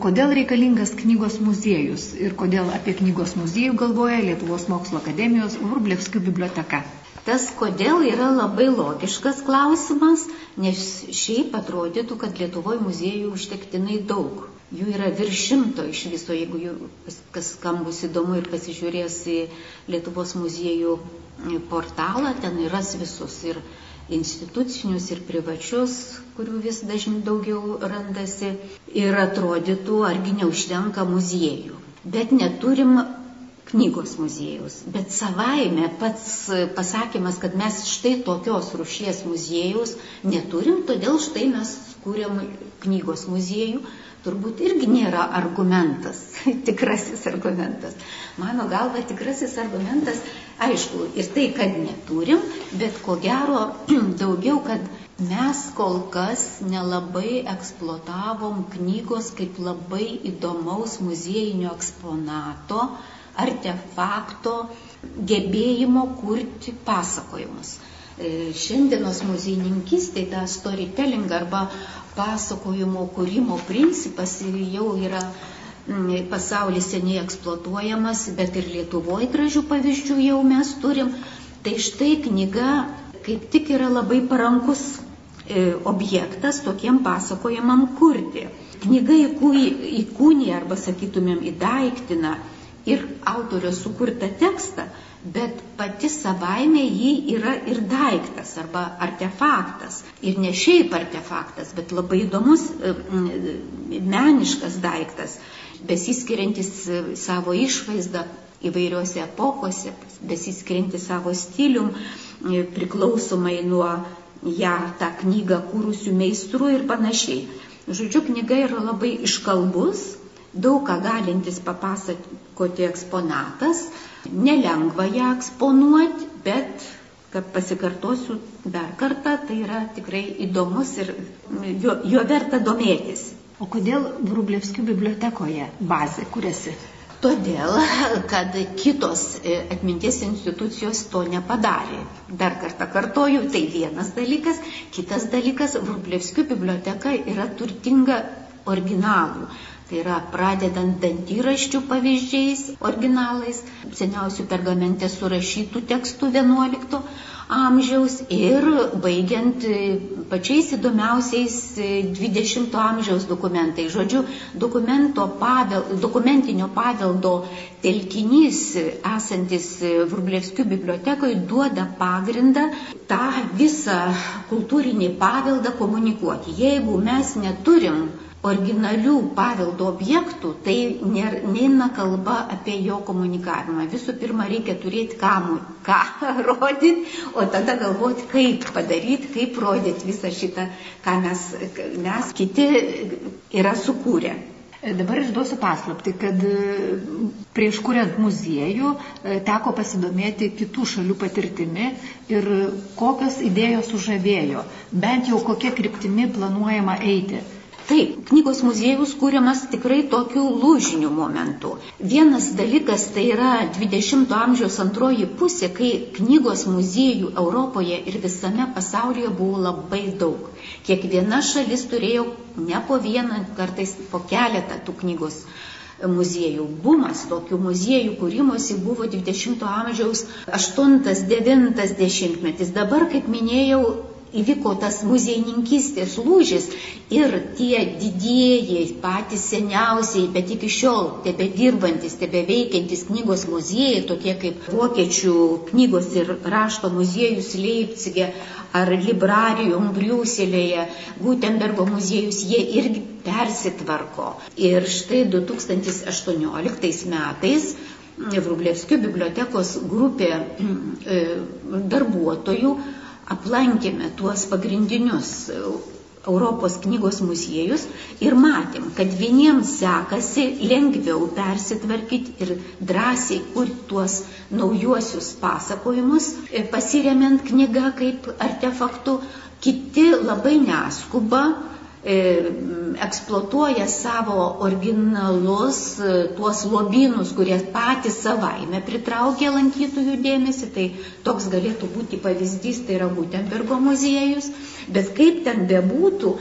kodėl reikalingas knygos muziejus ir kodėl apie knygos muziejų galvoja Lietuvos mokslo akademijos Vrublevskių biblioteka. Tas kodėl yra labai logiškas klausimas, nes šiaip atrodytų, kad Lietuvoje muziejų užtektinai daug. Jų yra virš šimto iš viso, jeigu jų, kas kam bus įdomu ir pasižiūrės į Lietuvos muziejų portalą, ten yra visus ir institucinius, ir privačius, kurių vis dažniau daugiau randasi. Ir atrodytų, argi neužtenka muziejų. Bet neturim knygos muziejus. Bet savaime pats pasakymas, kad mes štai tokios rušies muziejus neturim, todėl štai mes kūrėm knygos muziejų, turbūt irgi nėra argumentas, tikrasis argumentas. Mano galva, tikrasis argumentas, aišku, ir tai, kad neturim, bet ko gero daugiau, kad mes kol kas nelabai eksploatavom knygos kaip labai įdomaus muziejinio eksponato, artefakto, gebėjimo kurti pasakojimus. E, šiandienos muziejininkistė, ta storytelling arba pasakojimo kūrimo principas jau yra mm, pasaulis seniai eksploatuojamas, bet ir Lietuvoje gražių pavyzdžių jau mes turim. Tai štai knyga kaip tik yra labai parankus e, objektas tokiem pasakojimam kurti. Knyga įkūnė arba sakytumėm įdaiktina ir autorio sukurtą tekstą, bet pati savaime jį yra ir daiktas arba artefaktas. Ir ne šiaip artefaktas, bet labai įdomus e, meniškas daiktas, besiskiriantis e, savo išvaizdą įvairiose epokose, besiskiriantis savo stilium, e, priklausomai nuo ją tą knygą kūrusių meistrų ir panašiai. Žodžiu, knyga yra labai iškalbus, daug ką galintis papasakoti eksponatas, Nelengva ją eksponuoti, bet, kad pasikartosiu dar kartą, tai yra tikrai įdomus ir jo, jo verta domėtis. O kodėl Vrublevskių bibliotekoje bazė kuriasi? Todėl, kad kitos e, atminties institucijos to nepadarė. Dar kartą kartoju, tai vienas dalykas. Kitas dalykas, Vrublevskių biblioteka yra turtinga originalų. Tai yra pradedant dantyraščių pavyzdžiais, originalais, seniausių pergamente surašytų tekstų 11 amžiaus ir baigiant pačiais įdomiausiais 20 amžiaus dokumentai. Žodžiu, pavel, dokumentinio paveldo telkinys esantis Vrublevskių bibliotekoje duoda pagrindą tą visą kultūrinį paveldą komunikuoti. Jeigu mes neturim originalių paveldo objektų, tai neina kalba apie jo komunikavimą. Visų pirma, reikia turėti kam, ką rodyti, o tada galvoti, kaip padaryti, kaip rodyti visą šitą, ką mes, mes kiti yra sukūrę. Dabar išduosiu paslapti, kad e, prieš kuriant muziejų e, teko pasidomėti kitų šalių patirtimi ir kokios idėjos sužavėjo, bent jau kokia kryptimi planuojama eiti. Taip, knygos muziejus kūriamas tikrai tokiu lūžiniu momentu. Vienas dalykas tai yra 20-ojo amžiaus antroji pusė, kai knygos muziejų Europoje ir visame pasaulyje buvo labai daug. Kiekviena šalis turėjo ne po vieną, kartais po keletą tų knygos muziejų. Bumas tokių muziejų kūrimosi buvo 20-ojo amžiaus 8-9 metais. Dabar, kaip minėjau, įvyko tas muziejininkystės lūžis ir tie didieji, patys seniausiai, bet iki šiol tebe dirbantis, tebe veikiantis knygos muziejai, tokie kaip Vokiečių knygos ir rašto muziejus Leipzige ar Librarium Briuselėje, Gutenbergo muziejus, jie irgi persitvarko. Ir štai 2018 metais Vrublevskių bibliotekos grupė e, darbuotojų aplankėme tuos pagrindinius Europos knygos muziejus ir matėm, kad vieniems sekasi lengviau persitvarkyti ir drąsiai kurti tuos naujuosius pasakojimus, pasiremiant knygą kaip artefaktų, kiti labai neskuba, E, eksploatuoja savo originalus, e, tuos lobynus, kurie patys savaime pritraukia lankytojų dėmesį. Tai toks galėtų būti pavyzdys, tai yra Gutenbergo muziejus. Bet kaip ten bebūtų,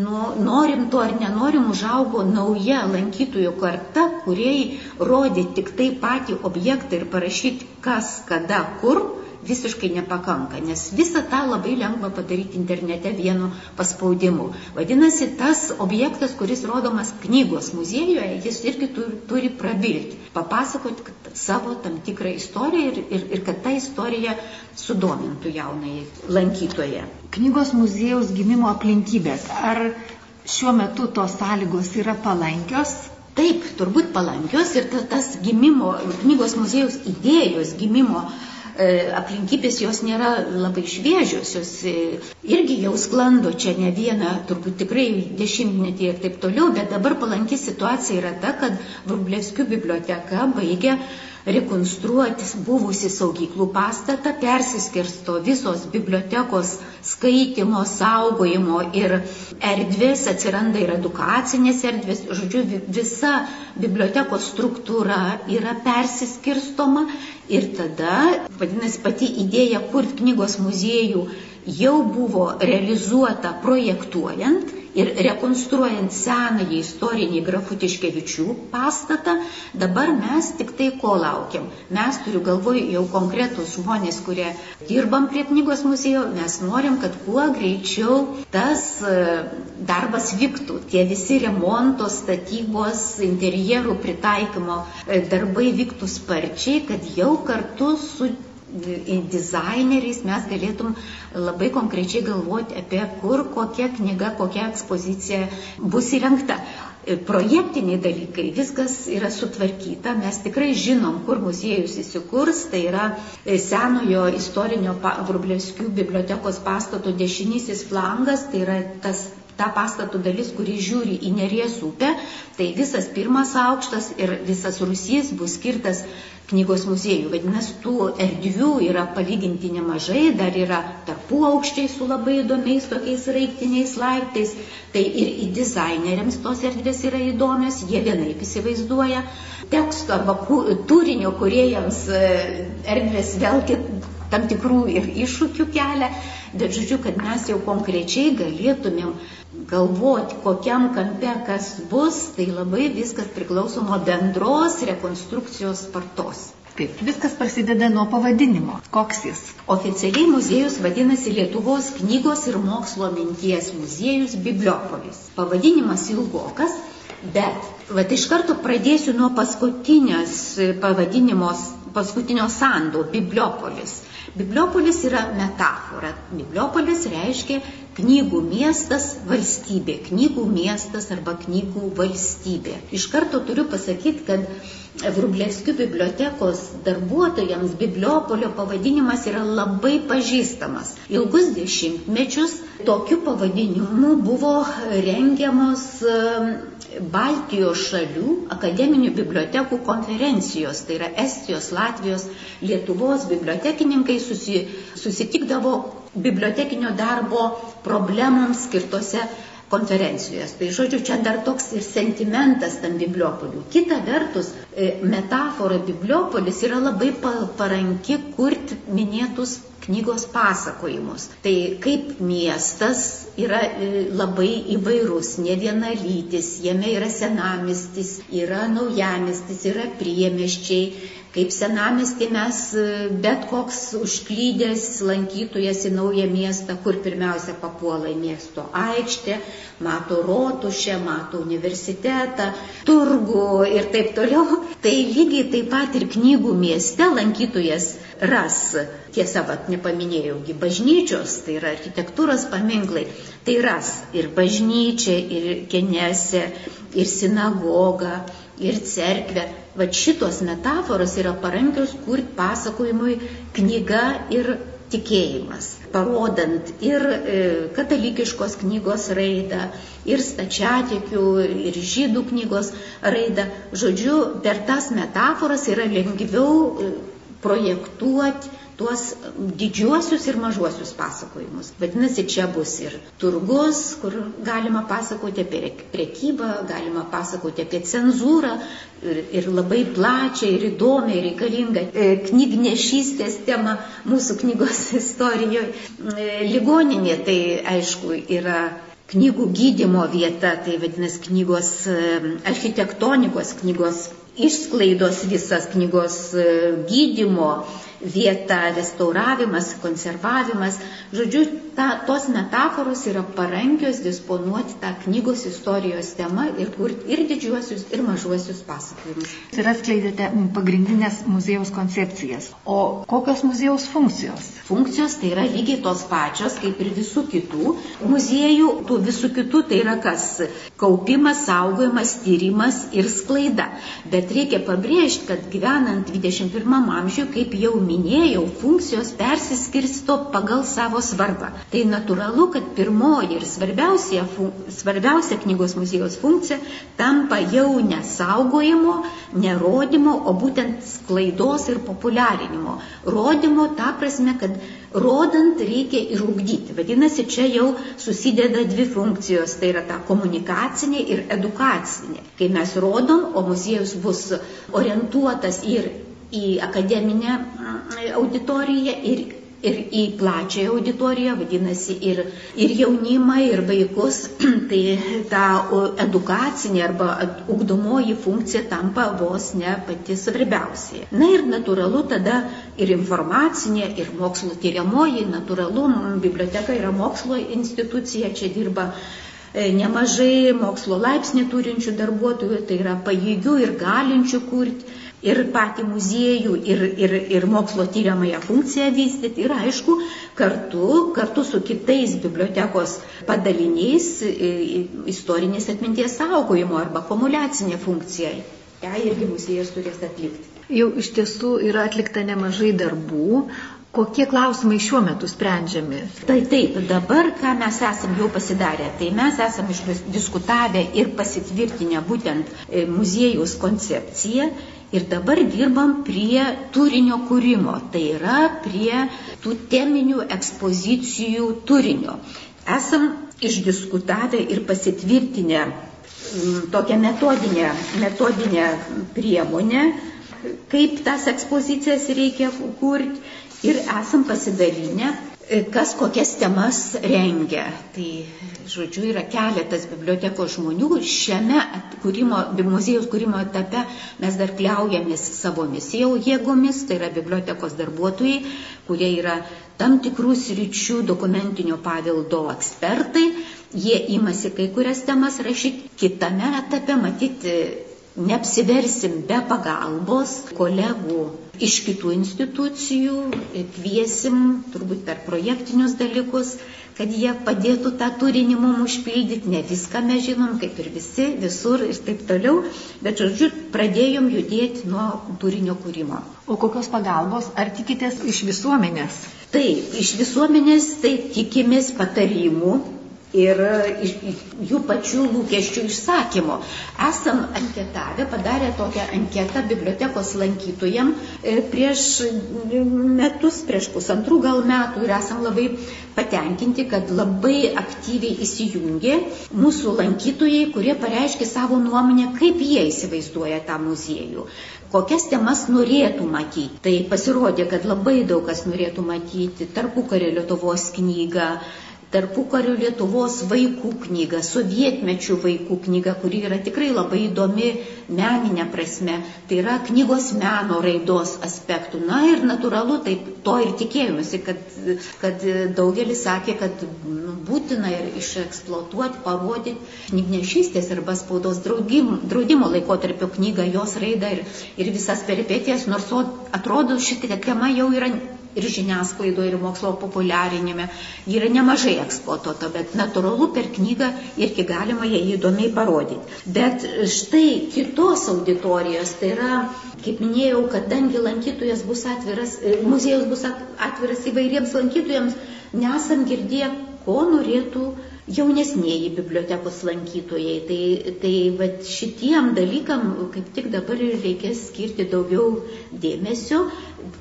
nu, norim to ar nenorim, užaugo nauja lankytojų karta, kuriai rodė tik tai patį objektą ir parašyti kas, kada, kur visiškai nepakanka, nes visą tą labai lengva padaryti internete vienu paspaudimu. Vadinasi, tas objektas, kuris rodomas knygos muziejuje, jis irgi turi, turi prabilti, papasakoti savo tam tikrą istoriją ir, ir, ir kad ta istorija sudomintų jaunai lankytoje. Knygos muziejaus gimimo aplinkybės. Ar šiuo metu tos sąlygos yra palankios? Taip, turbūt palankios ir tas gimimo, knygos muziejaus idėjos gimimo E, aplinkybės jos nėra labai šviežios, jos e, irgi jau sklando čia ne vieną, turbūt tikrai dešimtmetį ir taip toliau, bet dabar palanki situacija yra ta, kad Vrublevskių biblioteka baigia rekonstruoti buvusi saugyklų pastatą, persiskirsto visos bibliotekos skaitimo, saugojimo ir erdvės, atsiranda ir edukacinės erdvės, žodžiu, visa bibliotekos struktūra yra persiskirstoma ir tada, vadinasi, pati idėja kurti knygos muziejų jau buvo realizuota projektuojant ir rekonstruojant senąjį istorinį grafutiškevičių pastatą, dabar mes tik tai ko laukiam. Mes turiu galvoj jau konkretus žmonės, kurie dirbam prie knygos muziejų, mes norim, kad kuo greičiau tas e, darbas vyktų, tie visi remonto, statybos, interjerų pritaikymo e, darbai vyktų sparčiai, kad jau kartu su dizaineriais mes galėtum labai konkrečiai galvoti apie kur, kokia knyga, kokia ekspozicija bus įrengta. Projektiniai dalykai, viskas yra sutvarkyta, mes tikrai žinom, kur muziejus įsikurs, tai yra senojo istorinio Vrublevskių bibliotekos pastato dešinysis flangas, tai yra tas ta pastato dalis, kuri žiūri į Neries upę, tai visas pirmas aukštas ir visas Rusijas bus skirtas knygos muziejų. Vadinasi, tų erdvių yra palyginti nemažai, dar yra tarpų aukščiai su labai įdomiais tokiais raiktiniais laiptais. Tai ir į dizaineriams tos erdvės yra įdomios, jie vienaip įsivaizduoja. Teksto arba turinio kuriejams e, erdvės vėlgi tam tikrų ir iššūkių kelia, bet žodžiu, kad mes jau konkrečiai galėtumėm galvoti, kokiam kampe kas bus, tai labai viskas priklauso nuo bendros rekonstrukcijos spartos. Taip, viskas prasideda nuo pavadinimo. Koks jis? Oficialiai muziejus vadinasi Lietuvos knygos ir mokslo minties muziejus Bibliopolis. Pavadinimas ilgokas, bet vat, iš karto pradėsiu nuo paskutinės pavadinimos, paskutinio sando - Bibliopolis. Bibliopolis yra metafora. Bibliopolis reiškia knygų miestas valstybė, knygų miestas arba knygų valstybė. Iš karto turiu pasakyti, kad Vrublevskių bibliotekos darbuotojams Bibliopolio pavadinimas yra labai pažįstamas. Ilgus dešimtmečius tokiu pavadinimu buvo rengiamos Baltijos šalių akademinių bibliotekų konferencijos, tai yra Estijos, Latvijos, Lietuvos bibliotekininkai susi, susitikdavo bibliotekinio darbo problemams skirtose konferencijos. Tai žodžiu, čia dar toks ir sentimentas tam bibliopoliu. Kita vertus, e, metafora bibliopolis yra labai paranki kurti minėtus knygos pasakojimus. Tai kaip miestas yra e, labai įvairus, ne vienalytis, jame yra senamistis, yra naujamistis, yra priemeščiai, Kaip senamestį mes e, bet koks užklydęs lankytojas į naują miestą, kur pirmiausia papuola į miesto aikštę, mato rotušę, mato universitetą, turgų ir taip toliau. Tai lygiai taip pat ir knygų mieste lankytojas ras, tiesa, vat nepaminėjaugi, bažnyčios, tai yra architektūros paminklai, tai ras ir bažnyčia, ir kenesė, ir sinagoga, ir cerkvė. Va šitos metaforos yra parankios kurti pasakojimui knyga ir tikėjimas, parodant ir e, katalikiškos knygos raidą, ir stačiatikių, ir žydų knygos raidą. Žodžiu, per tas metaforas yra lengviau e, projektuoti tuos didžiuosius ir mažuosius pasakojimus. Vadinasi, čia bus ir turgus, kur galima pasakoti apie prekybą, galima pasakoti apie cenzūrą ir, ir labai plačią ir įdomią ir reikalingą e, knygnešystės temą mūsų knygos istorijoje. E, ligoninė tai aišku yra knygų gydymo vieta, tai vadinasi knygos architektonikos, knygos išsklaidos visas knygos gydymo vieta, restauravimas, konservavimas. Žodžiu, ta, tos metaforos yra parankios disponuoti tą knygos istorijos temą ir kurti ir didžiuosius, ir mažuosius pasakojimus. Ir atskleidėte pagrindinės muziejaus koncepcijas. O kokios muziejaus funkcijos? Funkcijos tai yra lygiai tos pačios, kaip ir visų kitų muziejų. Tų visų kitų tai yra kas? Kaupimas, saugojimas, tyrimas ir sklaida. Bet reikia pabrėžti, kad gyvenant 21 amžiuje, kaip jau minėjau, funkcijos persiskirsto pagal savo svarbą. Tai natūralu, kad pirmoji ir svarbiausia, svarbiausia knygos muziejaus funkcija tampa jau nesaugojimo, nerodimo, o būtent sklaidos ir populiarinimo. Rodimo ta prasme, kad rodant reikia ir ugdyti. Vadinasi, čia jau susideda dvi funkcijos, tai yra ta komunikacinė ir edukacinė. Kai mes rodom, o muziejus bus orientuotas ir į akademinę auditoriją ir ir į plačiąją auditoriją, vadinasi, ir, ir jaunimą, ir vaikus, tai ta edukacinė arba ugdomoji funkcija tampa vos ne pati svarbiausia. Na ir natūralu tada ir informacinė, ir mokslo tyriamoji, natūralu, biblioteka yra mokslo institucija, čia dirba e, nemažai mokslo laipsnį turinčių darbuotojų, tai yra pajėgių ir galinčių kurti ir patį muziejų, ir, ir, ir mokslo tyriamąją funkciją vystyti. Ir aišku, kartu, kartu su kitais bibliotekos padaliniais istorinės atminties saugojimo arba akumuliacinė funkcija. Ja irgi muziejus turės atlikti. Jau iš tiesų yra atlikta nemažai darbų. Kokie klausimai šiuo metu sprendžiami? Tai taip, dabar, ką mes esam jau pasidarę, tai mes esam išdiskutavę ir pasitvirtinę būtent e, muziejus koncepciją Ir dabar dirbam prie turinio kūrimo, tai yra prie tų teminių ekspozicijų turinio. Esam išdiskutavę ir pasitvirtinę mm, tokią metodinę, metodinę priemonę, kaip tas ekspozicijas reikia kurti ir esam pasidalinę kas kokias temas rengia. Tai, žodžiu, yra keletas bibliotekos žmonių. Šiame kūrimo, muziejaus kūrimo etape mes dar kliaujamės savomis jau jėgomis, tai yra bibliotekos darbuotojai, kurie yra tam tikrų sričių dokumentinio paveldo ekspertai. Jie imasi kai kurias temas rašyti. Kitame etape matyti neapsiversim be pagalbos kolegų iš kitų institucijų, kviesim turbūt per projektinius dalykus, kad jie padėtų tą turinį mums užpildyti. Ne viską mes žinom, kaip ir visi, visur ir taip toliau, bet žodžiu, pradėjom judėti nuo turinio kūrimo. O kokios pagalbos, ar tikitės iš visuomenės? Taip, iš visuomenės tai tikimės patarimų, ir jų pačių lūkesčių išsakymo. Esam anketavę, padarę tokią anketą bibliotekos lankytojam e, prieš metus, prieš pusantrų gal metų ir esam labai patenkinti, kad labai aktyviai įsijungė mūsų lankytojai, kurie pareiškė savo nuomonę, kaip jie įsivaizduoja tą muziejų kokias temas norėtų matyti. Tai pasirodė, kad labai daug kas norėtų matyti tarpukario Lietuvos knygą, tarpukario Lietuvos vaikų knyga, sovietmečių vaikų knyga, kuri yra tikrai labai įdomi meninė prasme. Tai yra knygos meno raidos aspektų. Na ir natūralu, taip to ir tikėjomasi, kad, kad daugelis sakė, kad nu, būtina ir išeksploatuoti, parodyti knygnešystės arba spaudos draudimo, draudimo laikotarpio knygą, jos raidą ir, ir visas peripetijas, nors atrodo šitą tema jau yra ir žiniasklaidoje, ir mokslo populiarinime. Ji yra nemažai eksploatuota, bet natūralu per knygą irgi galima ją įdomiai parodyti. Bet štai kitos auditorijos, tai yra, kaip minėjau, kadangi lankytojas bus atviras, e, muziejus bus atviras įvairiems lankytojams, nesam girdėję, ko norėtų jaunesnėji bibliotekos lankytojai. Tai, tai vat, šitiem dalykam kaip tik dabar ir reikės skirti daugiau dėmesio.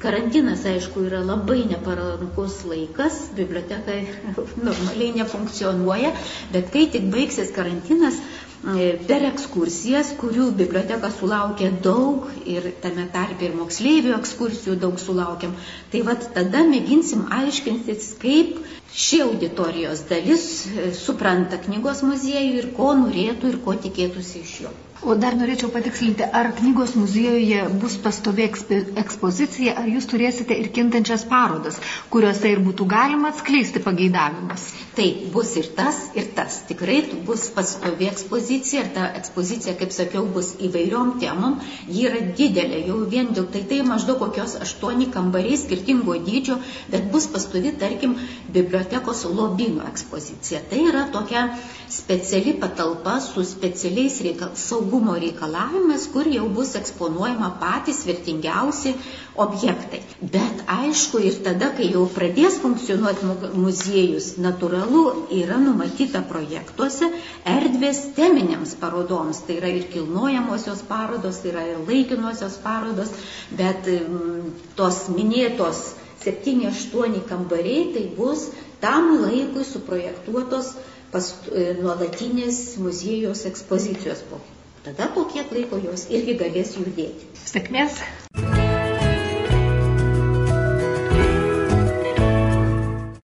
Karantinas, aišku, yra labai neparankus laikas, biblioteka normaliai nefunkcionuoja, bet kai tik baigsis karantinas, per ekskursijas, kurių biblioteka sulaukia daug ir tame tarpe ir moksleivių ekskursijų daug sulaukiam, tai vad tada mėginsim aiškintis, kaip ši auditorijos dalis e, supranta knygos muziejų ir ko norėtų ir ko tikėtųsi iš jo. O dar norėčiau patikslinti, ar knygos muziejuje bus pastovi ekspozicija, ar jūs turėsite ir kintančias parodas, kuriuose ir būtų galima atskleisti pageidavimus? Taip, bus ir tas, ir tas. Tikrai bus pastovi ekspozicija ir ta ekspozicija, kaip sakiau, bus įvairiom temom. Ji yra didelė, jau vien dėl tai tai maždaug kokios aštuoni kambariai skirtingo dydžio, bet bus pastovi, tarkim, bibliotekos lobino ekspozicija. Tai yra tokia speciali patalpa su specialiais reikal, saugumo reikalavimas, kur jau bus eksponuojama patys vertingiausi objektai. Bet aišku, ir tada, kai jau pradės funkcionuoti muziejus, natūralu yra numatyta projektuose erdvės teminėms parodoms. Tai yra ir kilnojamosios parodos, tai yra ir laikinosios parodos, bet mm, tos minėtos 7-8 kambariai tai bus tam laikui suprojektuotos pas, e, nuolatinės muziejos ekspozicijos po. Tada po kiek laiko jos irgi galės judėti. Sėkmės